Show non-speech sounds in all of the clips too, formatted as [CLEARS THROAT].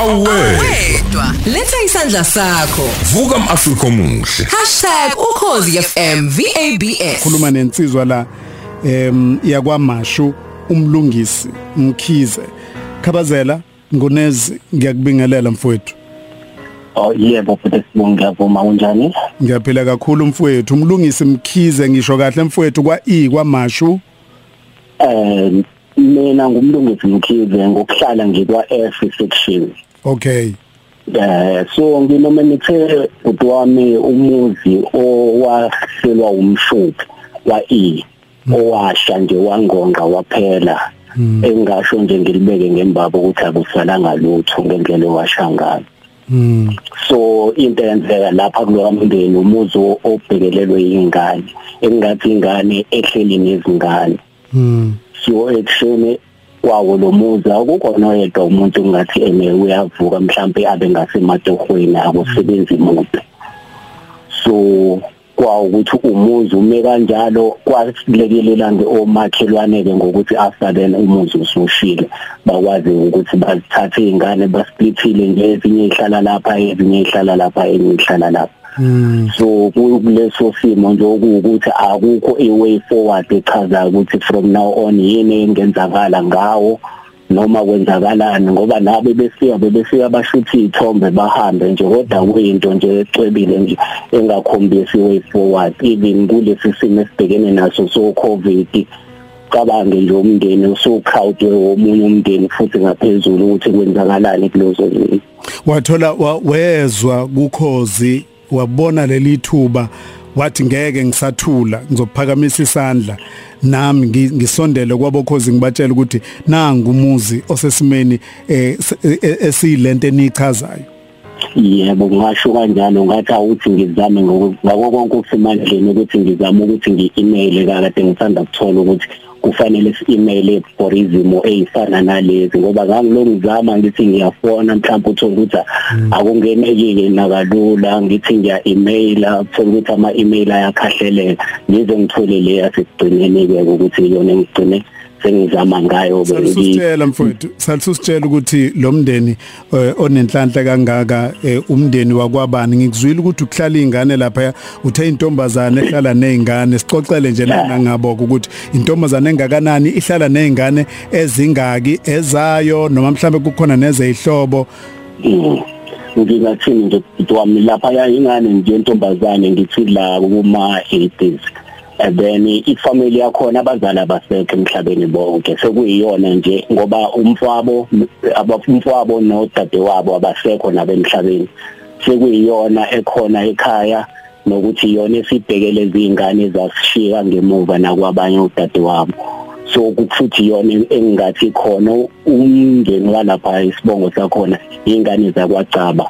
awedwa. Letha isandla sakho. Vuka umAfrika omuhle. #ukhozi FM VABS khuluma nensizwa la em yakwaMashu umlungisi Mkhize Khabazela ngonezi ngiyakubingelela mfowethu. Oh yebo futhi sibonga ngiyavuma unjani? Ngiyaphila kakhulu mfowethu. Umlungisi Mkhize ngisho kahle mfowethu kwa E kwaMashu? Eh mina ngumlungisi Mkhize ngokuhlala ngikwa F section. Okay. Eh so nginomenithe udwami umuzi owahlelwa umshuthu wa E owasha nje wangonga waphela. Engasho nje ngilibeke ngembaba ukuthi akusalanga lutho ngendlela owasha ngayo. Mm so into eyenzeka lapha kuloka mndeni umuzi obhekelelwe ingane engathi ingane ehleli nezingane. Mm so ekushene kwawo lo muzi akukho noyedwa umuntu ngathi ene uyavuka mhlawumbe abe ngasematohweni akusebenzi imuntu so kwa ukuthi umuzi ume kanjalo kwasilekelela omakhelwane ke ngokuthi after then umuzi usushile. Bakwazi ukuthi bazithathe izingane basplithile nje ezinye ihlala lapha ezinye ihlala lapha ezinye ihlala lapha. So kuleso simo nje ukuthi akukho a way forward echaza ukuthi from now on yini engenzakala ngawo noma kwenzakalani ngoba nabe befika bebefika bashuthi izithombe bahambe nje kodwa kuyinto nje ecwebile nje engakhombisi way forward. Even kulesi simo esibhekene naso so covid cabange nje umndeni usukhawudwe omunye umndeni futhi ngaphezulu ukuthi kwenzakalani kulozo yini wathola wa- wezwa kukhozi wabona leli thuba wathi ngeke ngisathula ngizophakamisa isandla nami ngi- ngisondele kwabokhozi ngibatshela ukuthi nangu umuzi osesimeni eh, s- eh, esiyilento enichazayo Yebo ngasho kanjalo ngathi awuthi ngizame ngoku- ngako konke okusemandleni ukuthi ngizame ukuthi ngi-email kade ngithanda ukuthola ukuthi kufanele si-email for izimo ezifana nalezi ngoba ngangilo ngizama ngithi ngiyafona mhlawumbe uthola ukuthi akungeneki-ke nakalula ngithi ngiya-emaila uthola ukuthi ama-email ayakhahleleka ngize ngithole le yasekugcineni-ke ukuthi iyona engigcine sengizama ngayo Salusitshela mfowethu. Salusitshela ukuthi lo mndeni eh, onenhlanhla kangaka eh, umndeni wakwabani? Ngikuzwile ukuthi ukuhlala izingane lapha uthe intombazane ehlala nezingane sixoxele nje lana ngabo ukuthi intombazane engakanani ihlala nezingane ezingaki ezayo noma mhlambe kukhona nezehlobo ngingathini nje? Ubhuti wami lapha yayingane nje intombazane ngithi la kuma 80s and then ifamily yakhona abazali abasekho emhlabeni bonke. Sekuyiyona nje ngoba umfwabo abafumfwabo nodadewabo abasekho nabemhlabeni sekuyiyona ekhona ekhaya nokuthi iyona esibhekele izingane zasishiya ngemuva nakwabanye udadewabo so kufuthi iyona engingathi khona umndeni walapha isibongo sakhona ingane zakwacaba.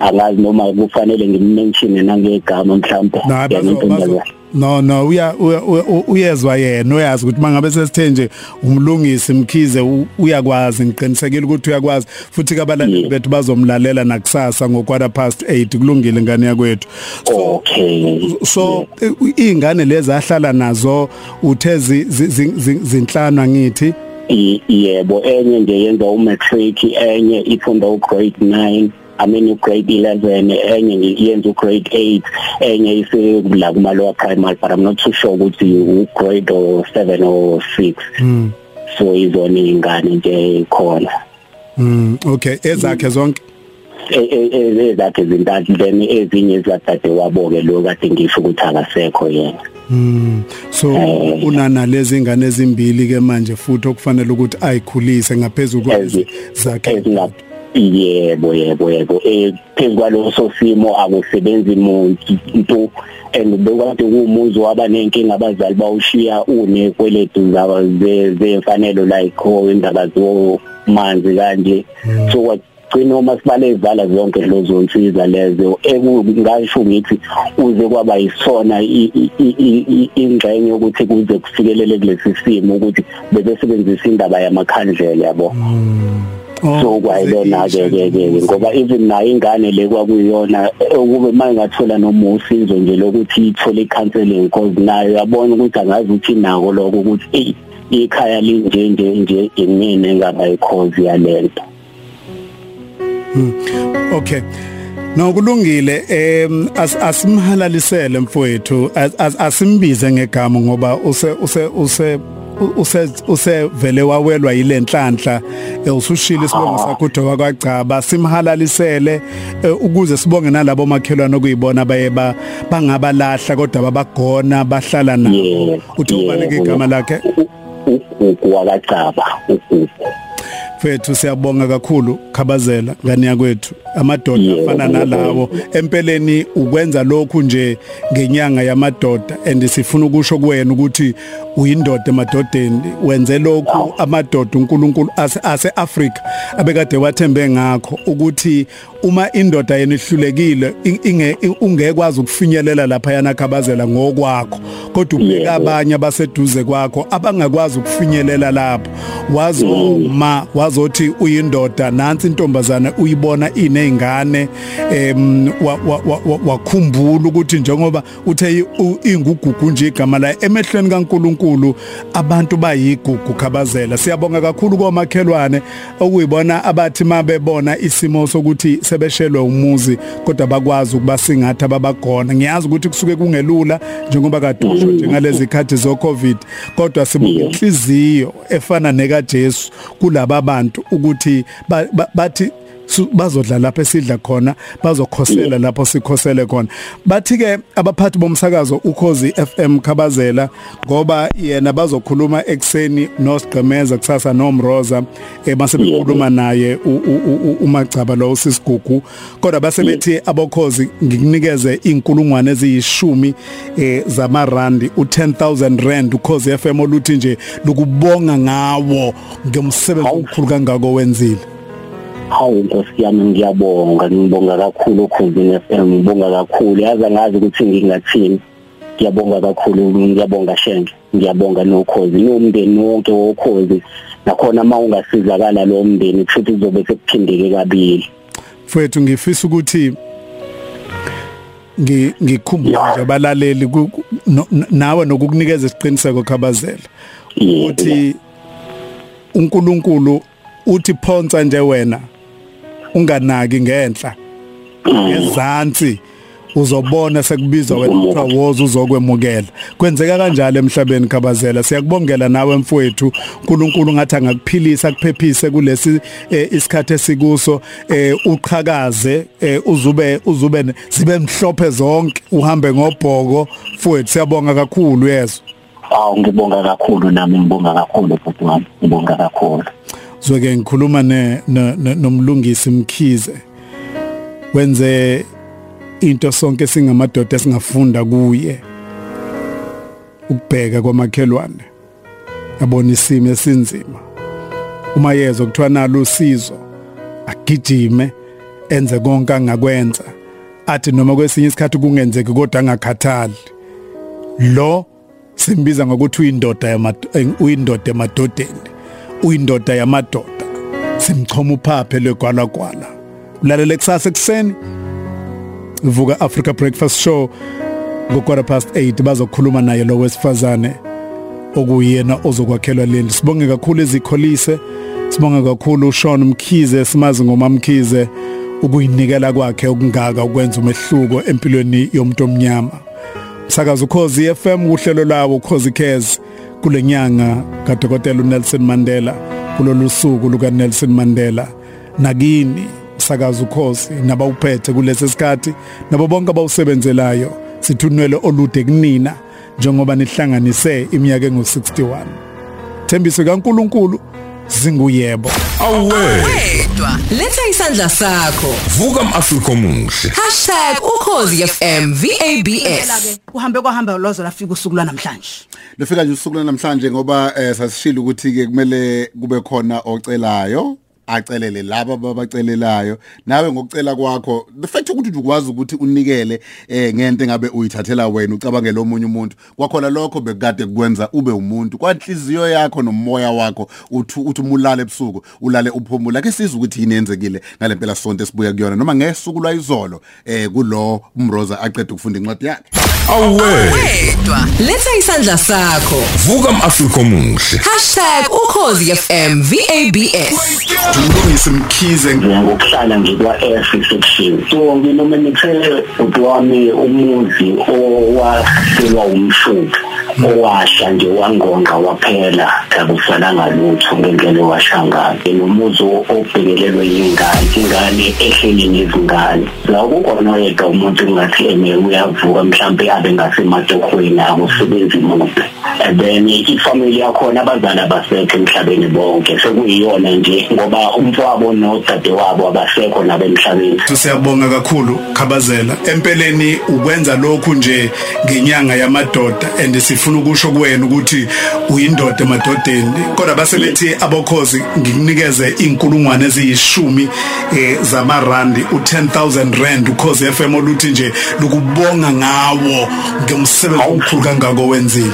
Angazi noma kufanele ngimmention nangegama mhlawumbe Na, bazo- bazo- no no uya uya- uya- uyezwa yena uyazi ukuthi mangabe sesithe nje umlungisi mkhize u- uyakwazi ngiqinisekile ukuthi uyakwazi. Futhi kabalandeli Yeah. bethu bazomlalela nakusasa ngo quarter past 8 kulungile ngane yakwethu. Okay. so eh, izingane lezi ahlala nazo uthe zi- zi- zi- zi- zinhlanu ngithi? I- yebo enye nje yenza umatric enye ifunda ugrade 9 I mean ugrade 11 enye yenza ugrade 8 enye ise la kuma lower primary but I'm not too sure ukuthi ugrade or 7 or 6 mm so izona ingane nje khona. Mm okay. Ezakhe zonke? E- e- e- ezakhe zintathu then ezinye zadade waboke lo kade ngisho ukuthi akasekho yena. Mm so Eh. unana lezi ingane ezimbili ke manje futhi okufanele ukuthi ayikhulise ngaphezulu kwezi Ezi- zakhe. Yebo yebo yebo. Eh phezu kwaloso simo akusebenzi muntu and bekade kumuzi waba nenkinga abazali bawushiya unekweletu zaba zemfanelo like indaba zomanzi kanje. So kwagcina uma sibale evala zonke lezo nsiza lezo ekungasho ngithi uze kwaba yisona ingxenye yokuthi kuze kufikelele kulesi simo ukuthi bebesebenzisa indaba yamakhandlela yabo. Oh, so kwayilona ke ke ke ngoba even nayo ingane le kwakuyona ukube mayingathola noma usizo nje lokuthi ithole counseling because nayo yabona ukuthi angazi ukuthi nako lokho ukuthi hey ikhaya linje nje nje imini engaba ikhozi yalento. Okay. Nokulungile em as- asimhalalisele mfowethu as- as- asimbize ngegama ngoba use use use usevele wawelwa yile nhlanhla eh, usushila isibongo sakho uDoka kwagcaba simhalalisele eh, ukuze sibonge nalabo makhelwane okuyibona baye ba- bangabalahla kodwa babagona bahlala nawo Yebo, uthi ubaleke igama lakhe? Ugugu wakacaba ugugu Mfethu siyabonga kakhulu khabazela ngani yakwethu? Amadoda Yebo, afana yebo. nalawo. Empeleni ukwenza lokhu nje ngenyanga yamadoda and sifuna ukusho kuwena ukuthi uyindoda emadodeni. Wenze lokhu amadoda uNkulunkulu ase ase Africa abekade wathembe ngakho ukuthi uma indoda yena ihlulekile in- inge ungekwazi ukufinyelela lapha yana khabazela ngokwakho. Kodwa ubeka Yebo. abanye abaseduze kwakho abangakwazi ukufinyelela lapho. Wazoma wazothi uyindoda nansi intombazana uyibona inezingane em wa- wa- wa- wa- wakhumbula ukuthi njengoba uthe u- ingugugu nje igama la emehlweni kaNkuluNkulu abantu bayigugu khabazela siyabonga kakhulu komakhelwane okuyibona abathi mabebona isimo sokuthi sebeshelwe umuzi kodwa bakwazi ukubasingatha babagona ngiyazi ukuthi kusuke kungelula njengoba kade usho nje ngalezi khathi zo covid kodwa sibonga Yeah. inhliziyo efana neka Jesu kulaba bantu ukuthi ba- ba- bathi su- bazodla lapho esidla khona bazokhosela lapho sikhosele khona. Bathi ke abaphathi bomsakazo ukhozi FM Khabazela ngoba yena bazokhuluma ekseni noSigqemeza kusasa nomroza emase bekhuluma naye u- u- u- umagcaba lo usisigugu. Kodwa base bethi abokhozi ngikunikeze inkulungwane eziyishumi eh zamarandi u10000 rand ukhozi FM oluthi nje lokubonga ngawo ngemsebenzi Hawu. omkhulu kangako wenzile. Hawu nkosi yami ngiyabonga. Ngibonga kakhulu ukhuzini FM ngibonga kakhulu. Yazi ngazi ukuthi ngingathini. Ngiyabonga kakhulu ngiyabonga shenge ngiyabonga nokhozi nomndeni wonke wokhozi. Nakhona uma ungasizakala lo mndeni futhi kuzobe sekuphindeke kabili. Mfowethu ngifisa ukuthi ngi ngikhumbule nje abalaleli nawe nokukunikeza isiqiniseko khabazela. Yebo. uthi uNkulunkulu uthi phonsa nje wena. Unganaki ngenhla. Ezantsi uzobona sekubizwa wena woza uzokwemukela kwenzeka kanjalo emhlabeni khabazela. Siyakubongela nawe mfowethu. uNkulunkulu ngathi angakuphilisa akuphephise kulesi eh, isikhathi esikuso. Eh, uqhakaze eh, uzube uzube zibe mhlophe zonke. Uhambe ngobhoko mfowethu. Siyabonga kakhulu yeso Awu ngibonga kakhulu nami ngibonga kakhulu bhuti wami. Ngibonga kakhulu. Zoke ngikhuluma ne nomlungisi Mkhize. Wenze into sonke singamadoda esingafunda kuye. Ukubheka kwamakhelwane. Yabona isimo esinzima. Uma yezwa kuthiwa nalo usizo agijime enze konke angakwenza. Athi noma kwesinye isikhathi kungenzeki kodwa angakhathali. Lo simbiza ngokuthi uyindoda uyindoda emadodeni. Uyindoda yamadoda. Simchoma uphaphe legwalagwala. Ulalela kusasa ekseni vuka Africa Breakfast Show. Ngo-quarter past 8 bazokhuluma naye lo wesifazane okuyena ozokwakhelwa leli. Sibonge kakhulu ezikholise. Sibonge kakhulu uShawn Mkhize simazi ngomamkhize ukuyinikela kwakhe okungaka ukwenza umehluko empilweni yomuntu omnyama. Sakaza ukhozi FM uhlelo lawo ukhozi cares. Kulenyanga kaDokotela uNelson Mandela kulolu suku luka Nelson Mandela. Nakini sakaza ukhozi nabawuphethe kulesi sikhathi nabo bonke abawusebenzelayo sithunwele olude kunina njengoba nihlanganise iminyaka engu61 Thembiso kaNkuluNkulu zinguyebo. Awe, Wedwa letha isandla sakho. Vuka umAfrika omuhle. #ukhozifm VABS ke uhambe kwahamba lozo lafika usuku lwanamhlanje. Lefika nje usuku namhlanje ngoba eh, sasishilo ukuthi ke kumele kube khona ocelayo. Acelele laba ababacelelayo nawe ngokucela kwakho the fact ukuthi ukwazi ukuthi unikele eh ngento engabe uyithathela wena ucabangela omunye umuntu kwakhona lokho bekade kukwenza ube umuntu. Kwanhliziyo yakho nomoya wakho uthi uthi umulale ebusuku ulale uphumula ke sizwe ukuthi yini yenzekile ngalempela sonto esibuya kuyona noma ngesuku lwayizolo eh kulo umroza aqeda ukufunda incwadi yakhe. Awe, Wedwa letha isandla sakho. Vuka umAfrika omuhle. Ukhozi FM VABS Umlungisi Mkhize ngokuhlala ngikwa F section. So nginoma nithe udwami umuzi owahlelwa umshuka owasha nje wangonqa waphela. Kakusalanga lutho ngendlela owashangayo nomuzi obhekelelwe yingane ingane ehleli nezingane. La kukhona yedwa umuntu engathi eme uyavuka mhlawumbe abe ngasematohweni akusebenzi imude and then ifamily yakhona abazali abasekho emhlabeni bonke. Sekuyiyona nje ngoba umfowabo nodadewabo abasekho nabemhlabeni siyabonga kakhulu khabazela. Empeleni ukwenza lokhu nje ngenyanga yamadoda and sifuna ukusho kuwena ukuthi uyindoda emadodeni kodwa basebethi abokhozi ngikunikeze inkulungwane eziyishumi eh, zamarandi u10000 rand ukhozi FM oluthi nje lokubonga ngawo ngomsebenzi omkhulu kangako wenzile.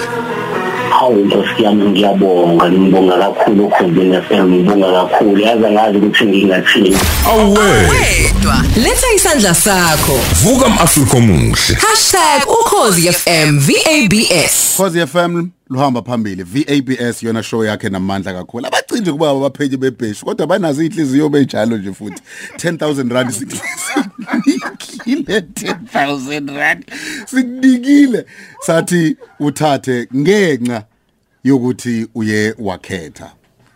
Hawu nkosi yami ngiyabonga. Ngibonga kakhulu ukhosini FM ngibonga kakhulu. Yazi ngazi ukuthi ngingathini. Awe, wedwa letha isandla sakho. Vuka umAfrika omuhle. #ukhozi FM VABS Khosi FM luhamba phambili. VABS yona show yakhe namandla kakhulu. Abacinje kuba abaphenyi bebheshi kodwa banazo inhliziyo bejalo nje futhi. 10000 rand sikile 10000 rand sikunikile sathi uthathe ngenxa yokuthi uye wakhetha.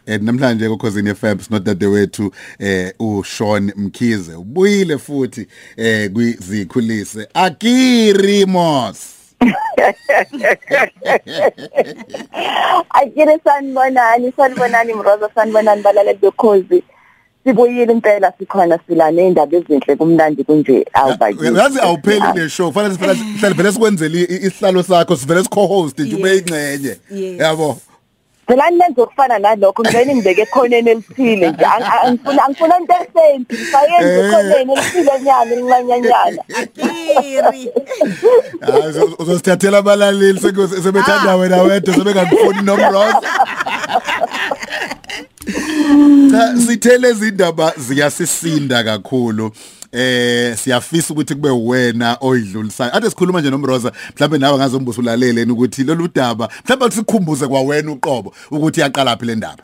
And namhlanje kokhosini FM sinodade wethu eh uShawn Mkhize. Ubuyile futhi eh kwizikhulise Akiri Mos. [LAUGHS] Akire sanibonani sanibonani Mroza sanibonani balaleli bekhozi. Sibuyile impela sikhona sila neindaba ezinhle kumnandi kunje awubakithi yazi awupheli le show. Fanele siphela [LAUGHS] sihlale vele sikwenzele i- isihlalo sakho sivele sikho-host nje ube ingcenye yabo. Phela nenze okufana nalokho ngivele ngibeke ekhoneni elithile nje. Ang- ang- angifuna angifuna into esenzi ngisayenze Eh. ekhoneni elithile nyana elincanyanyana. Hayi uzo- uzosithathela abalaleli seku- sebethanda wena wedwa sebengakufuni nomroza cha sithele izindaba ziyasisinda kakhulu. Eh siyafisa ukuthi kube wena oyidlulisayo. Ade sikhuluma nje nomroza mhlawumbe nawe ngazombusa ulaleleni ukuthi lolu daba mhlawumbe sikhumbuze kwawena uqobo ukuthi yaqala phi le ndaba.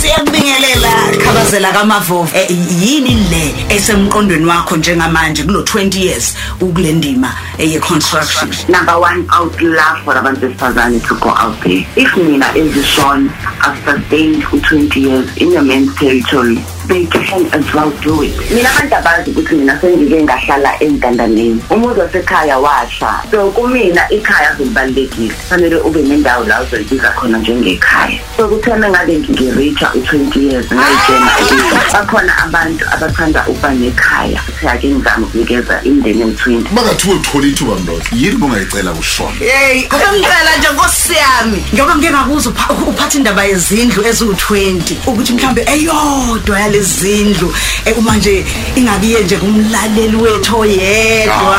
Siyakubingelela khabazela kaMavovo Eh, yini le esemqondweni wakho njengamanje kulo 20 years ukule ndima eye construction Number one, I would love for abantu besifazane to go out there. If mina as a son, I've sustained for 20 years in the men's territory, they can as well do it. Mina abantu abazi ukuthi mina sengike ngahlala entandaneni. Umuzi wasekhaya washa. So kumina ikhaya akubalekile. Fanele ube nendawo la uzoyibiza khona njengekhaya. So kuthena ngabe ngireacha u20 years ngayitshena ukuthi bakhona abantu abathanda ukuba nekhaya. Futhi ake ngizama ukunikeza imindeni emthwini. bangathiwa uthola ithuba mroza yini bongayicela ushona Hey, ngicela nje nkosiyami ngoba ngeke ngakuza upha- uphatha indaba yezindlu eziwu20 ukuthi mhlambe eyodwa yalezindlu eh, uma nje ingabiye nje kumlaleli wethu oyedwa.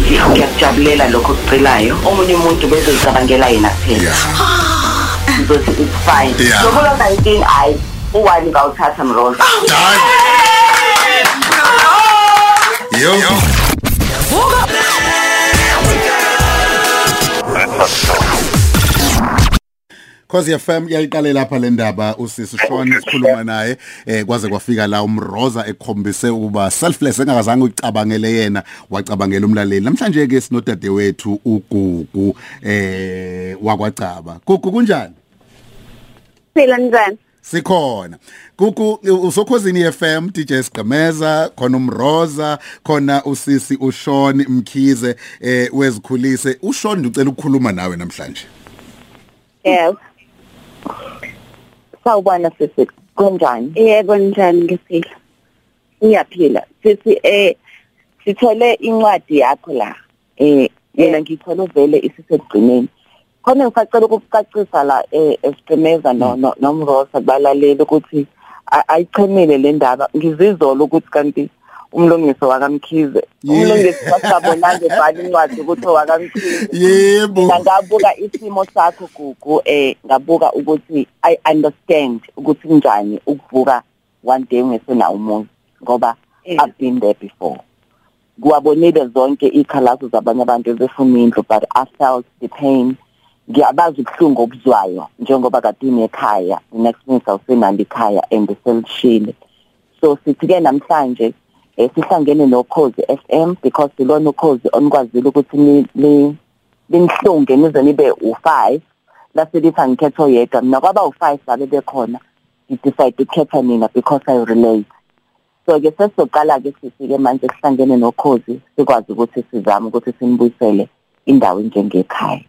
Nkosiyami ngiyakujabulela lokho okucelayo. Omunye umuntu bezozicabangela yena kuphela. Ngizothi it's fine. Yeah. nokulo 19 hayi uwani ngawuthatha mroza yo. Cause FM yayiqale lapha le ndaba usisi Sean sikhuluma naye eh kwaze kwafika la umroza ekhombise ukuba selfless engakazange ucabangele yena wacabangela umlaleli. Namhlanje ke sinodade wethu ugugu eh wakwacaba. Gugu kunjani? Phela njani? Sikhona. Kuku usokhozini FM DJ Sigqemeza khona umroza khona usisi uShawn Mkhize eh wezikhulise. uShawn ngicela ukukhuluma nawe namhlanje. Yes. Sawubona sisi. Kunjani? Yebo njani ngiphila ngiyaphila. Sisi eh sithole incwadi yakho la. Eh mina ngithole vele isisekugcineni. Khona ngisacela ukucacisa la eh esiqemeza no no- nomrosa balaleli ukuthi ayichemile le ndaba. Ngizizola ukuthi kanti umlungiso wakamkhize. Yeah. umlungisi wasabonanga ebhala incwadi ukuthi wakamkhize. Yebo. Mina ngabuka isimo sakho gugu eh ngabuka ukuthi i understand ukuthi kunjani ukuvuka one day ungesena umuzi ngoba i've been there before. Kuwabonile zonke ikhalazo zabanye abantu ezifuna indlu but i felt the pain. Ngiyabazi ubuhlungu obuzwayo njengoba kade unekhaya next minute awusenalo ikhaya and selishile so sithi ke namhlanje eh, sihlangene nokhozi FM because silona ukhozi onikwazile ukuthi ni- linihlunge nize nibe u5 lase lithi angikhethe oyedwa mina kwaba u5 babe bekhona ngidecide ukukhetha nina because i relate. So ke sesizoqala ke sifike manje sihlangene nokhozi sikwazi ukuthi sizame ukuthi sinibuyisele indawo njengekhaya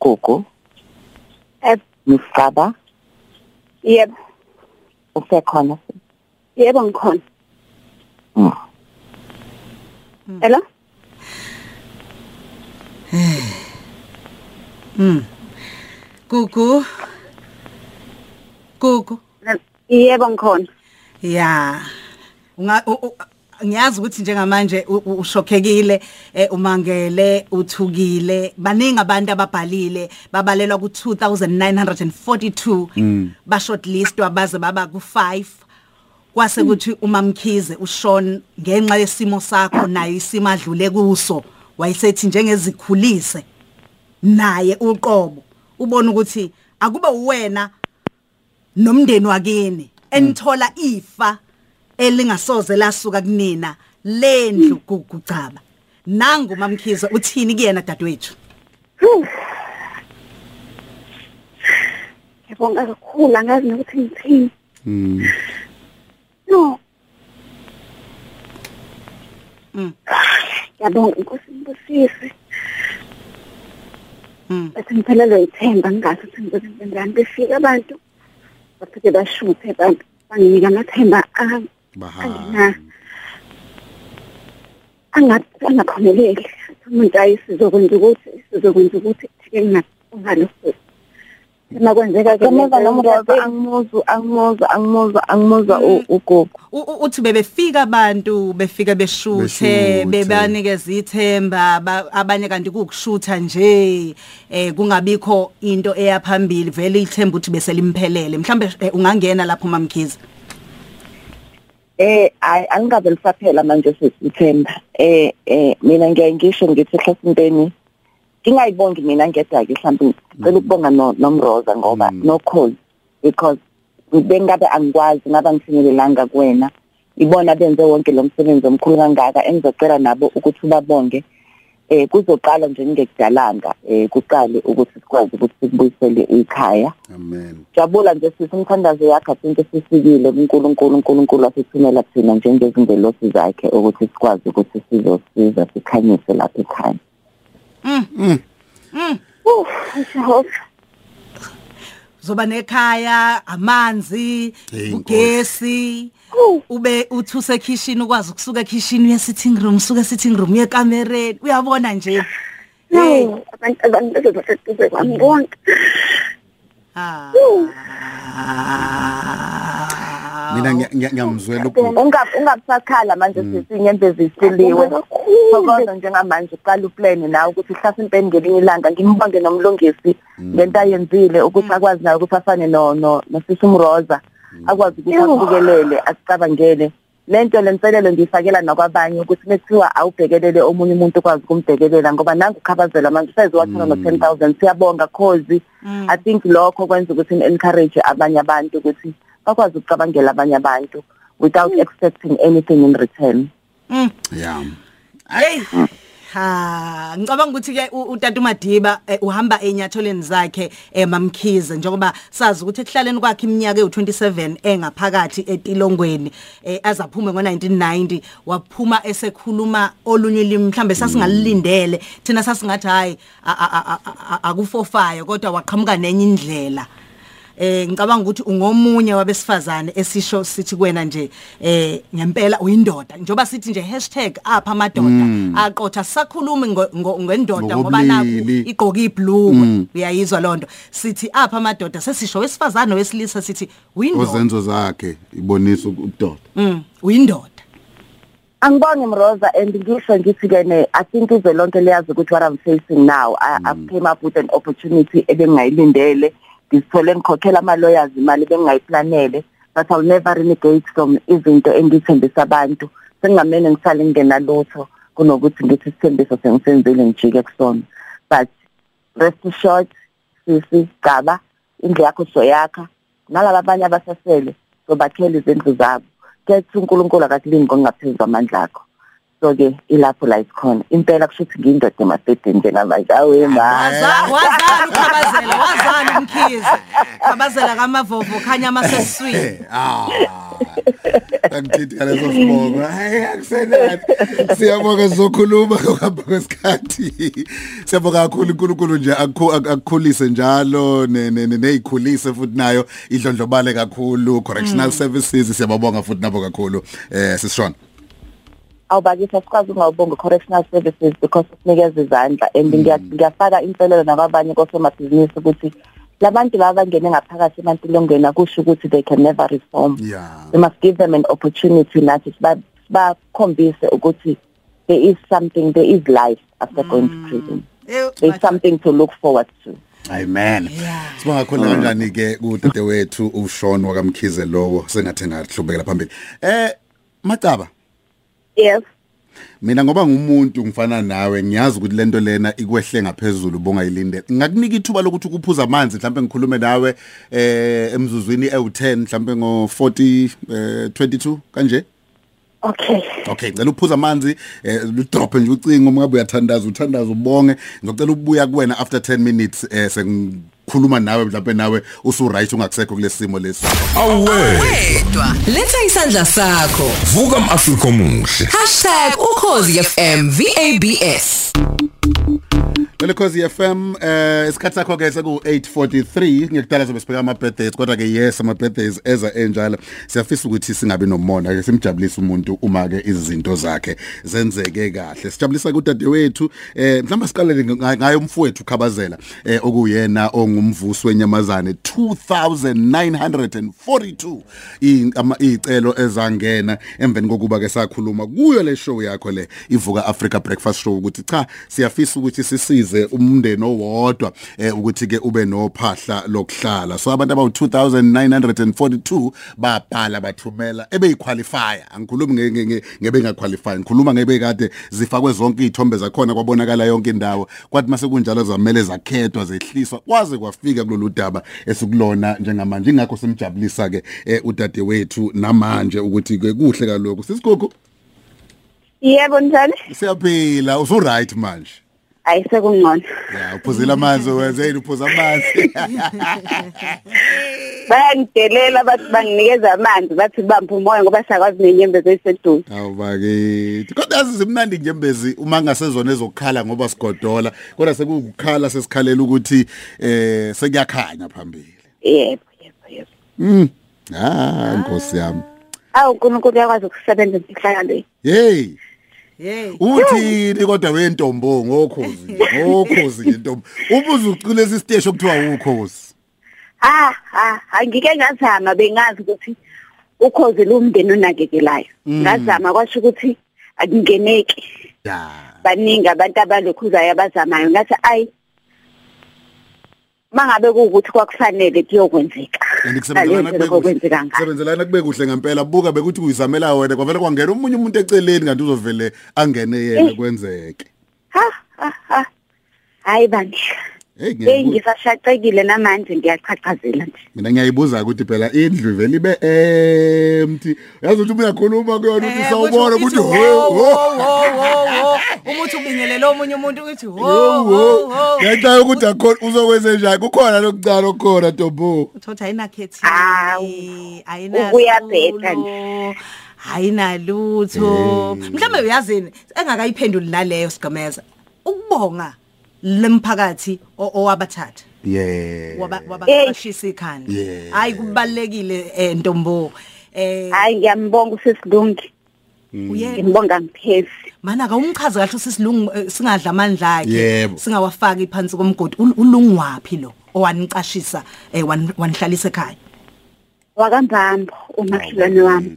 Gogo Yebo. Misaba Yebo, usekhona yebo ngikhona. Mm. Hello? Gugu. Gugu. Yebo ngikhona. Ya. Unga u- u- ngiyazi ukuthi njengamanje ushokhekile eh, umangele uthukile. Baningi abantu ababhalile babalelwa ku 2942 ba shortlistwa baze baba ku 5 kwase kuthi umamkhize uShawn ngenxa yesimo sakho naye isimo adlule kuso wayesethi njengezikhulise naye uqobo. Ubona ukuthi akube uwena nomndeni wakini enithola ifa elingasoze lasuka kunina lendlu kugucaba nangu mamkhize uthini kuyena dadewethu [SIGHS] Ngibonga kakhulu angazi nokuthi ngithini. Mm. No. Mm. Ngiyabonga inkosi ngibusise. Mm. Bese ngiphelelwe ithemba ngingazi ukuthi ngizozenza njani befika abantu bafike bashuthe abantu banginika amathemba a- Baha. Angina angathi angaphumeleli. Umuntu ayi sizokwenza ukuthi sizokwenza ukuthi thike ngingalokho uma kwenzeka ke Kameva nomroza angimuzwa angimuzwa angimuzwa angimuzwa u- ugogo. Uthi bebefika abantu befika beshuthe bebanikeza ithemba ba- abanye kanti kukushutha nje eh kungabikho into eyaphambili vele ithemba ukuthi bese limphelele mhlambe eh, ungangena lapho mamkhize eh ay angabe lisaphela manje sesithemba eh eh mina ngiyaye ngisho ngithi hlasimpeni ngingayibongi mina ngedwa ke mhlawumbe ngicela ukubonga no nomroza ngoba no call because bengabe angikwazi ngaba ngifinyelelanga kuwena. Ibona benze wonke lo msebenzi omkhulu kangaka engizocela nabo ukuthi ubabonge. Eh kuzoqala nje ngekudalanga eh kuqale ukuthi sikwazi ukuthi sikubuyisele ikhaya. Amen. jabula nje sisi umthandazo yakhe asinto sisikile uNkulunkulu uNkulunkulu asithumela thina njengezingelosi zakhe ukuthi sikwazi ukuthi sizosiza sikhanyise lapha ekhaya. Uh Jehova zoba nekhaya amanzi Hey, ugesi. Ube uthi usekhishini ukwazi ukusuka ekhishini uye sitting room usuka sitting room uye kamereni uyabona nje. Hey. no abantu abantu bezoseduze kwami bonke. ah Mina ngiya- ngiya- ngiyamzwela ugogo. ungabe ungabusakhala manje sisi inyembezi isiliwe thokoza njengamanje uqala uplane nawe ukuthi hlasa impeni ngelinye ilanga ngimbonge nomlungisi. Ngento ayenzile ukuthi akwazi nawe ukuthi afane no no nosisi umroza akwazi ukuthi akubukelele asicabangele. Lento lenselelo ngiyifakela nakwabanye ukuthi methiwa awubhekelele omunye umuntu ukwazi ukumbhekelela ngoba nangu ukhabazela manje usayiziwathola no 10000 siyabonga cause i think lokho kwenza ukuthi encourage abanye abantu ukuthi bakwazi ukucabangela abanye abantu without expecting anything in return. Yeah. hey. Ha ngicabanga ukuthi ke utata uMadiba eh, uhamba enyatholeni zakhe emamkhize njengoba sazi ukuthi ekuhlaleni kwakhe iminyaka ewu27 engaphakathi etilongweni eh, azaphume ngo1990 waphuma esekhuluma olunye limi mhlambe sasingalilindele. Thina sasingathi hayi akufofayo kodwa waqhamuka nenye indlela. Eh ngicabanga ukuthi ungomunye wabesifazane esisho sithi kuwena nje eh ngempela uyindoda. Njoba sithi nje #apha amadoda. Aqotha sakhulumi ngo- ngo- ngendoda ngoba naku Ngokobulili. igqoka ibhlungu uyayizwa lonto sithi apha amadoda sesisho wesifazane wesilisa sithi uyindoda. Ozenzo zakhe ibonisa ukudoda. Mm, uyindoda. Angibonge mroza and ngisho ngithi kene i think ize lonke liyazi ukuthi what i'm facing now. I, i've came up with an opportunity ebengayilindele. Ngizithole ngikhokhela ama lawyers imali bengayiplanele but i'll never renegade from izinto engithembisa abantu. Sengingamene ngisale ngingenalutho kunokuthi ngithi isithembiso sengisenzile ngijike kusona. But rest assured sisi gaba indlu yakho soyakha nalabo abanye abasasele sobakhela izindlu zabo. Kethi uNkulunkulu akakulindi ngokungaphezulu amandla akho. So ke ilapho la isikhona impela kusho ukuthi ngiyindoda emasedeni njengamanje awe ma Waza- wazana ukhabazela wazana umkhize khabazela kamavovo khanya amasesiswini ah Angithithi ngaleso sibongo. Hayi akusenathi. Siyabonga sizokhuluma ngokuhamba kwesikhathi. Siyabonga kakhulu uNkulunkulu nje akukhu- ak- akukhulise njalo ne- ne- ne- neyikhulise futhi nayo idlondlobale kakhulu correctional services siyababonga futhi nabo kakhulu eh sisishona. Awubakisa sikwazi ungawubonga correctional services because usinikeza izandla and ngiya- ngiyafaka inselelo nakwabanye kosomabhizinisi ukuthi labantu laba bangene ngaphakathi emantilongweni akusho ukuthi they can never reform. Yeah. we must give them an opportunity nathi siba- bakhombise ukuthi there is something there is life after going to prison. Eh, there is something to look forward to. Amen. Sibonga kakhulu kanjani ke udade wethu uShon wakamkhize lowo sengathi ngahlubekela phambili. Eh Macaba yes. Mina ngoba ngumuntu ngifana nawe ngiyazi ukuthi lento lena ikwehle ngaphezulu bongayilindele ngakunika ithuba lokuthi ukuphuza amanzi mhlawumbe ngikhulume nawe eh emzuzwini ewu10 mhlawumbe ngo40 eh 22 kanje? Okay. Okay ngicela ukuphuza amanzi eh udrop nje ucingo ngabe uyathandaza uthandaza ubonge. Ngizocela ukubuya kuwena after 10 minutes eh sengikhuluma nawe mhlawumbe nawe usu right ungakusekho kulesimo lesi Awe, Wedwa, letha isandla sakho. vuka umAfrika omuhle. #ukhozi FM VABS. Lele Khosi FM eh isikhathi sakho ke seku 8:43 ngiyakudala sobe sibheka ama birthdays kodwa ke yes ama birthdays eza enjalo. Siyafisa ukuthi singabe nomona ke simjabulise umuntu uma ke izinto zakhe zenzeke kahle. Sijabulisa kudade wethu eh mhlawumbe siqalele nga- ngayo umfowethu khabazela eh okuyena ongumvusi wenyamazane 2942 i- ama- icelo ezangena emveni kokuba ke sakhuluma kuyo le show yakho le ivuka Africa Breakfast Show ukuthi cha siyafisa ukuthi sisize umndeni owodwa eh, ukuthi ke ube nophahla lokuhlala. So abantu abawu 2942 babhala bathumela ebeyiqualify angikhulumi nge- nge- nge- ngebe ngaqualify ngikhuluma ngebe kade zifakwe zonke izithombe zakhona kwabonakala yonke indawo. Kwathi mase kunjalo zamele zakhethwa zehliswa kwaze kwafika kulolu daba esikulona njengamanje. Ingakho simjabulisa ke eh, udade wethu namanje ukuthi ke kuhle kaloko sisikhokho yebo njani? Siyaphila. Usu right manje. Ayisekungcono ya uphuzile amanzi wenzeni uphuza amanzi? [LAUGHS] Bayangidelela bathi banginikeza amanzi bathi bampa umoya ngoba sakwazi nenyembezi eyiseduze awubakithi. Kodwa yazi zimnandi njembezi uma ngasezona ezokukhala ngoba sigodola kodwa sekukukhala sesikhalela ukuthi eh sekuyakhanya phambili. Yebo yebo yebo. Mm ah nkosi yami. Awu unkulunkulu uyakwazi ukusebenza emfihlakalo hey hey uthini kodwa wentombo? Ngokhozi [LAUGHS] ngokhozi nje ntombo. Ubuze ucule isiteshi okuthiwa ukhozi. Ha ha angike ngazama bengazi ukuthi ukhozi lumndeni onakekelayo. Ngazama kwasho ukuthi akungeneki. Ya. Baningi abantu abalokhuzayo abazamayo ngathi ayi mangabe kuwukuthi kwakufanele kuyokwenzeka. Ngayo kusebenzelana kube kuhle ngempela. Buka bekuthi uyizamela wena. Kwavele kwangena omunye umuntu eceleni kanti uzovele angene yena. Kwenzeke. Ha ha ha. Hayi bandla. Hey hey ngiyayibuza ngisashaqekile namanje ngiyaqhaqhazela nje. Mina ngiyayibuza ukuthi phela indlu vele ibe empty. Yazi ukuthi uma uyakhuluma kuyona ukuthi sawubona ukuthi ho ho. umuthi ubingelele omunye umuntu uthi ho ho ho ho ngenxa ukuthi akhona uzokwenza njani? Kukhona lokucala okukhona tombo uthothi ayinakhethi Hawu, ayina kuyabheda nje. ayinalutho. Mhlawumbe uyazini engakayiphenduli naleyo sigameza ukubonga lemphakathi o- owabathatha. Yeah waba- wabaqashisa ikhanda. Hayi kubalekile eh ntombo. Eh hayi ngiyambonga usesilungi uye ngibonga mphezi mana akawumchaze kahle usisilungu eh, singadla amandla akhe. Singawafaki phansi komgodi. Ul- ulungwaphi lo owanicashisa eh wan- wanihlalisa ekhaya? Wakambambo umakhelwane wami.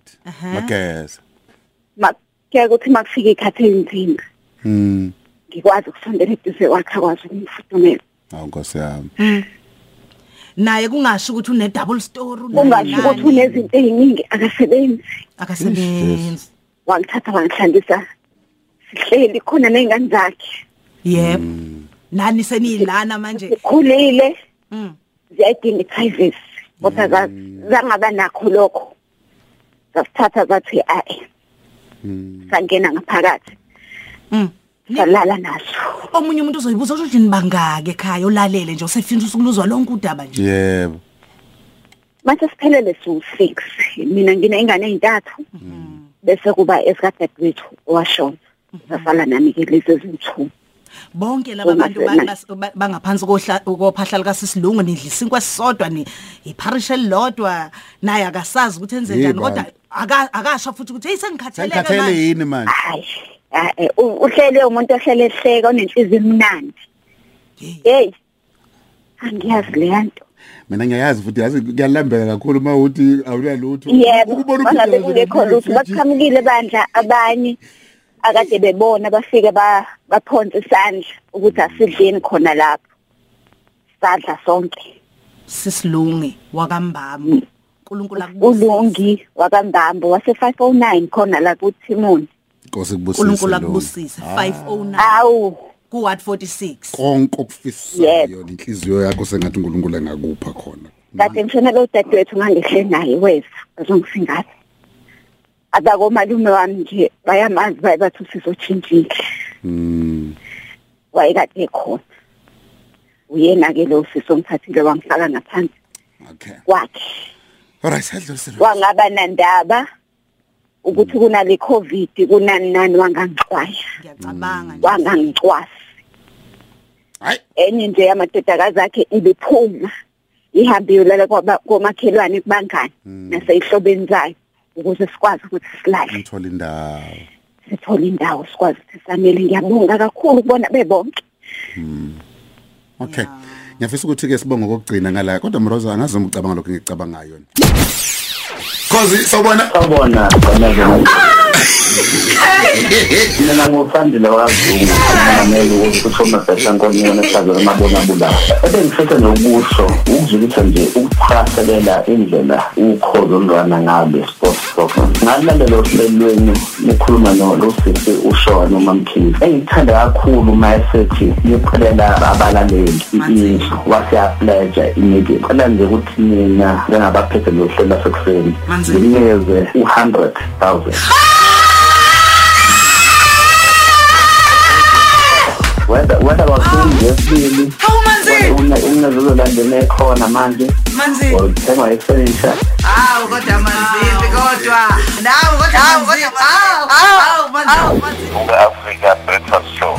Mageza. Kuya ukuthi makufika ikhathi elinzima mm. Ngikwazi ukusondela eduze kwakhe akwazi ukumfudumela awu nkosi yami. Naye kungasho ukuthi une double story kungasho ukuthi unezinto eziningi akasebenzi. Akasebenzi. Wangithatha wangihlalisa sihleli khona nezingane zakhe. Yebo nani seniyilana manje? Sikhulile. Mm. ziyayidinga i-privacy kodwa za- zangaba nakho lokho. Zasithatha zathi ayi sangena ngaphakathi. Mm. Salala naso. Omunye umuntu uzoyibuza ukuthi nibangake ekhaya olalele nje usefisa ukuluzwa lonke udaba nje? Yebo. Mase siphelele su-six mina nginey'ngane ey'ntathu bese kuba esikadadewethu owashona. Zasala nami-ke lezi eziwu-two bonke laba Uma bantu sena- ba- bas- ba- bangaphansi kohla kophahla likaSisilungu nidlisa inkwa sisodwa ni iparish elilodwa. Naye akasazi ukuthi enze njani Yebo. kodwa aka- akasha futhi ukuthi hey sengikhathaleke sengikhathele manje. yini manje? Eh, u- uhlele umuntu ohlele ehleka onenhliziyo emnandi. Hey angiyazi leya nto. Mina ngiyayazi futhi yazi kuyalambeka kakhulu uma uthi awulalutho yebo ukubona uphila kungekho lutho baqhamukile bandla abanye akade bebona bafike ba- baphonsa isandla ukuthi asidleni khona lapho. Sadla sonke. Sisilungi wakambamba. uNkulunkulu akubusise ulungi wakambambo wase 509 khona la kuThimoni. Nkosi kubusise uNkulunkulu akubusise. 509 awu. Ku Ward 46 konke okufisayo inhliziyo yakho sengathi uNkulunkulu engakupha khona. Kade ngishonela udadewethu ngangihle naye weza bazongisingathi abakomalume wami nje bayamazi baye bathi usizotshintshile. Mm wayekade ekhona. Uyena-ke lo sisi ongithathile wangifaka ngaphansi. Okay. Kwakhe. Alright sedlulisele wangaba nandaba. Ukuthi kunale covid kunani nani wangangixwaya ngiyacabanga nje. Wangangicwasi hayi. Enye nje yamadodakazi akhe ibiphuma ihambe yolala kwaba- komakhelwane kubangani naseyihlobeni zayo ukuze sikwazi ukuthi silale ngithola indawo. Sithole indawo sikwazi ukuthi sanele ngiyabonga kakhulu ukubona bebonke. Okay. Ngiyafisa ukuthi ke sibonge kokugcina ngala kodwa mroza angazi uma ucabanga lokho ngicabangayo Khosi sawubona Sawubona Kanele. Mina ngufandile wakazungu ngamele ukuthi uthoma bhesa nkonyana esazo emabona bula. Ebengifisa nokusho ukuzwisa nje ukuchaselela indlela ukhozo olwana ngabe sports program. Ngalalela ohlelweni nikhuluma no losisi uShowa noma Mkhize. Engithanda kakhulu mayesethi niqelela abalaleli izwi waseyapledge immediate. Qala nje ukuthi mina njengabaphethe lo hlelo lasekuseni nginikeze u100000 whether whether wakufundi yesibili Hawu Manzi. Unezolandene ekhona manje. Manzi. Uthenga ifurniture hawu kodwa manzimbi kodwa. Nawu kodwa hawu hawu hawu manzi. Africa Show.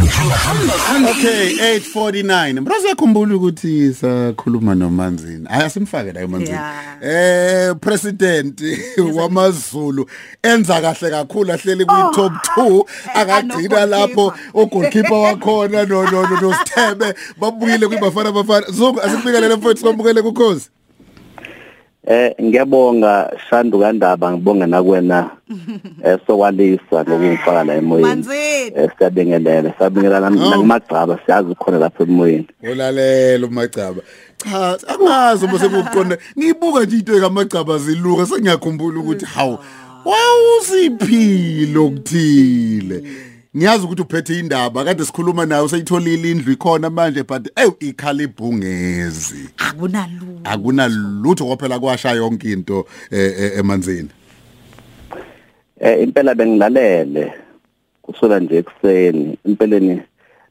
okay 849 mroza yakhumbula ukuthi sakhuluma nomanzini. Aya simfake la emanzini eh president wamaZulu enza kahle kakhulu ahleli kwi top 2 akagcina lapho ugoalkeeper wakhona no no no nosithebe babuyile kwibafana bafana. Zonke asikubikelele mfowethu sibambukele kukhozi. Eh ngiyabonga Shandu kaNdaba ngibonga nakwena [LAUGHS] eh sokwalisa ngokungifaka la emoyeni. Manzini. Eh siyabingelela siyabingelela nakumagcaba siyazi ukhona lapha emoyeni. Ulalela umagcaba. Cha angazi uma sekuqonda ngiyibuka nje into kamagcaba ziluka sengiyakhumbula ukuthi hawu wawusiphilo okuthile. Ngiyazi ukuthi uphethe indaba kade sikhuluma nawe usayitholile indlu ikhona manje but ey ikhala ibhungezi. Akunalu akunalutho kwaphela kwasha yonke into eh, eh, emanzini. Eh impela bengilalele kusula nje ekseni impeleni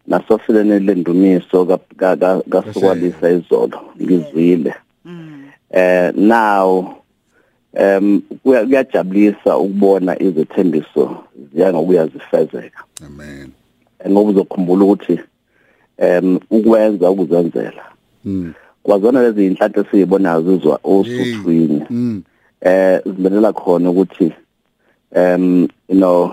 nasofileni lendumiso ka- ka- ka- kasukwalisa izolo ngizwile. Eh now em kuya- kuyajabulisa ukubona izethembiso ziya ngokuya zifezeka amen ngoba uzokhumbula ukuthi em ukwenza ukuzenzela. Mm kwazona lezi inhlanhla esizibonayo zizwa osuthwini. Mm eh zibelela khona ukuthi um you know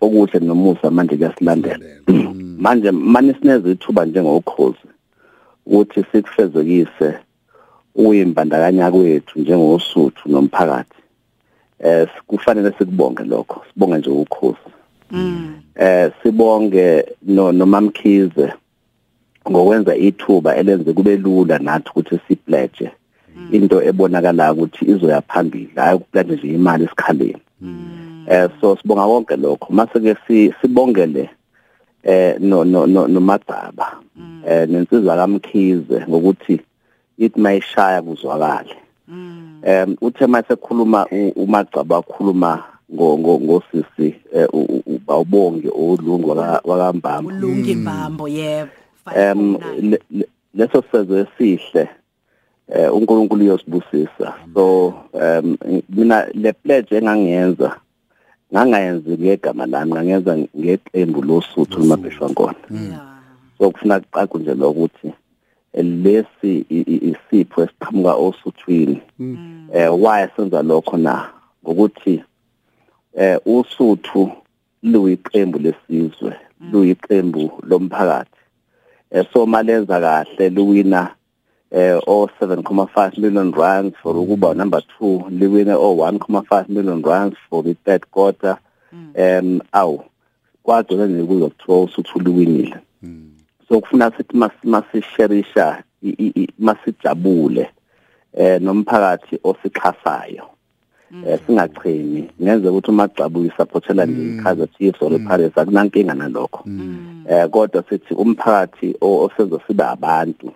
okuhle nomusa manje kuyasilandela. [CLEARS THROAT] Manje manje sineze ithuba njengokhozi ukuthi sikufezekise uyimbandakanya kwethu njengosuthu nomphakathi. Eh kufanele sikubonge lokho sibonge nje ukhozi eh sibonge no nomamkhize ngokwenza ithuba elenze kube lula nathi ukuthi sipledge into ebonakala ukuthi izoya phambili hayi ukupledge nje imali esikhaleni. Eh so sibonga konke lokho. Mase ke si sibongele eh no no no nomagcaba eh nensizwa kaMkhize ngokuthi ithi mayishaya kuzwakale. Em uthe masekhuluma u- umagcaba wakhuluma ngo ngo- ngosisi eh, u- u- u- bawubonge olungu waka- wakambamba ulungi mbambo yebo. Em le- le- leso sezo esihle eh uNkulunkulu uyosibusisa. So em mina le pledge engangiyenza ngangayenzi ngegama lami ngangenza ngeqembu losuthu lumabheshwankona so kufuna kuqaqwe nje lokuthi eh, lesi isipho esiqhamuka osuthwini eh why senza lokho na? Ngokuthi eh usuthu luyiqembu lesizwe luyiqembu lomphakathi. Eh so malenza kahle luwina eh o 7.5 million rands for ukuba number 2 liwine o 1.5 million rands for the third quarter. Um aw kwagcina nje kuzokuthiwa usuthu luwinile. So kufuna sithi mas- masisherisha i- i- i- masijabule eh nomphakathi osixhasayo. Eh singachemi ngenze ukuthi umagcabu uyisupportela nje iKaizer Chiefs or iPirates akunankinga nalokho. Eh kodwa sithi umphakathi o- osenza sibe abantu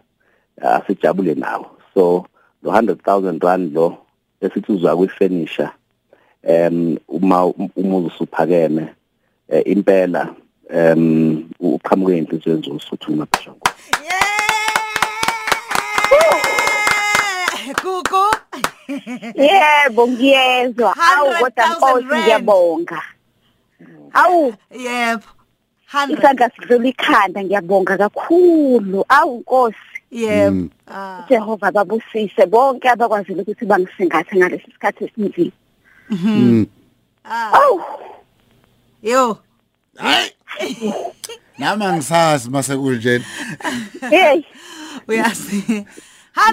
asijabule nawo. So lo 100000 rand lo esithi uzwa kwi-furniture em uma umuzi usuphakeme eh, impela em uqhamuke inhliziyo zosuthu mapheshongo kuku. Yebo ngiyezwa. Awu kodwa 100,000 Nkosi ngiyabonga. Awu yebo. 100 isandla sidlula ikhanda ngiyabonga kakhulu. Awu Nkosi. Yebo. Ah. Jehova babusise. Bonke abakwazile ukuthi bangisingathe ngalesi sikhathi esinzima. Awu yo. [LAUGHS] nami angisazi mase kunjena hey. Uyazi.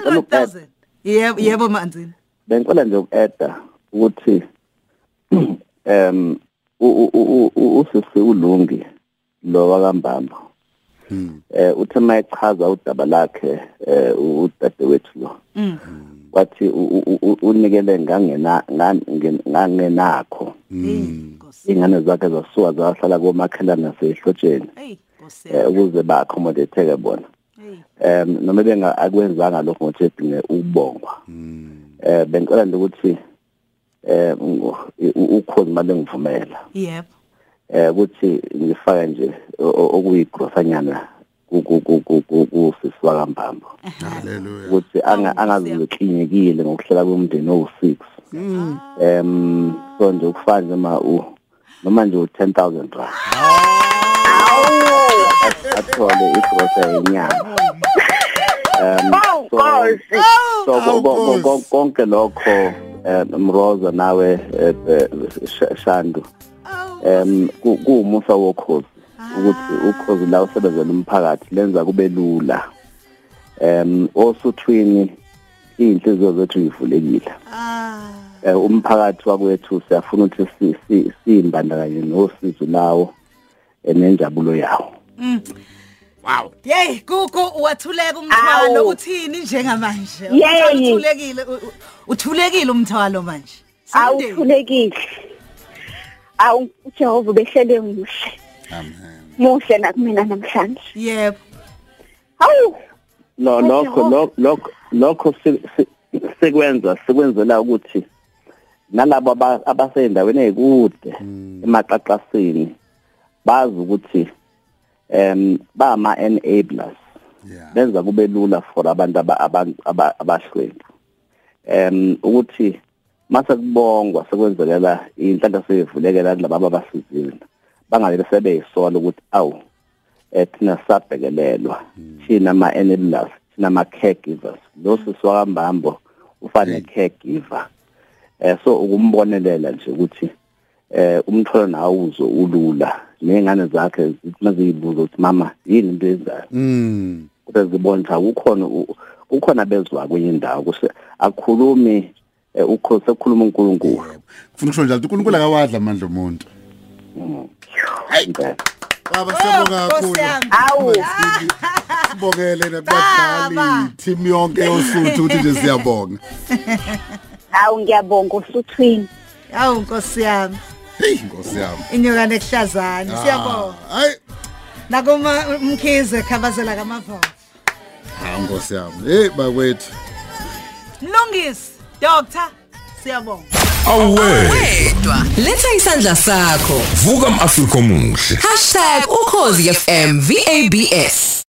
100000 yebo yebo manzini. Bengicela nje uku-eda ukuthi [CLEARS THROAT] em u- u- u- u- usisi ulungi lo wakambamba eh uthe mayechaza udaba lakhe eh udadewethu lo. Wathi u- u- u- unikele ngangena ngangen- ngangenakho. Ingane zakhe zasuka zahlala komakhelana nasehlotsheni hey Nkosi eh, ukuze ba-accommodate-ke bona. Um noma benga akwenzanga lokho ngothi edinge ukubongwa. Eh bengicela nje ukuthi eh u- ukhozi manje ngivumela yebo. Eh ukuthi ngifake nje o- o- okuyigrosanyana ku- ku- ku- ku- ku- kusisi wakambamba haleluya ukuthi anga- angaziklinikile ngokuhlela kwemndeni owu-6 em so nje ukufana nje ma u noma nje u10000 rand. Athole igrosa yenyanga um Awu so Nkosi. so ko- ko- ko- konke lokho eh, mroza nawe eh, eh, Sh- shandu. Em ku- kuwumusa wokhozi ukuthi ukhozi la usebenzela umphakathi lenza kube lula. Em osuthwini inhliziyo zethu yivulekile eh, umphakathi wakwethu siyafuna ukuthi si- si- simbandakanye nosizo lawo eh, nenjabulo yawo Yey kuku wathuleka umthwalo Awu. uthini njengamanje Yey. Umthwalo uthulekile u- u- uthulekile umthwalo manje Something. Awuthulekile. Awu uJehova behlele muhle. amen Muhle nakumina namhlanje. yebo Hawu lo lokho lo- lokho lokho si- si- sekwenza sekwenzela ukuthi nalabo aba- abaseyindaweni ezikude emaqaqasini bazi ukuthi em bama enablers yeah. Benza kube lula for abantu aba- abantu aba- abahlwempu. Em ukuthi mase kubongwa sekwenzekela inhlanhla seyivulekela kulabo abasizile bangalele sebeyisola ukuthi awu eh thina sabhekelelwa thina ama enablers thina ama caregivers lo sisi wakambambo ufane caregiver. Eh so ukumbonelela nje ukuthi eh umthwalo nawo uzo ulula. Nengane zakhe zithi maziyibuza ukuthi mama yini into eyenzayo mm. Kube zibona ukuthi akukhona u- ukhona bezwa kwenye indawo. Kuse akukhulumi eh, ukhosi ekukhuluma uNkulunkulu. Kufuna ukusho njalo uNkulunkulu akawadla amandla omuntu. Impela baba siyabonga kakhulu Nkosi yami. Awu. sibongele nakubadlali team yonke yosuthu ukuthi nje siyabonga. [LAUGHS] Awu ngiyabonga usuthwini. Awu Nkosi yami hey inkosi yami inyoka nekuhlazana siyabonga hayi nakuma mkhize khabazela kamava ha inkosi yami hey bakwethu mlungisi doctor siyabonga Awe, Wedwa. Letha isandla sakho. vuka umAfrika omuhle. #ukhozifm VABS.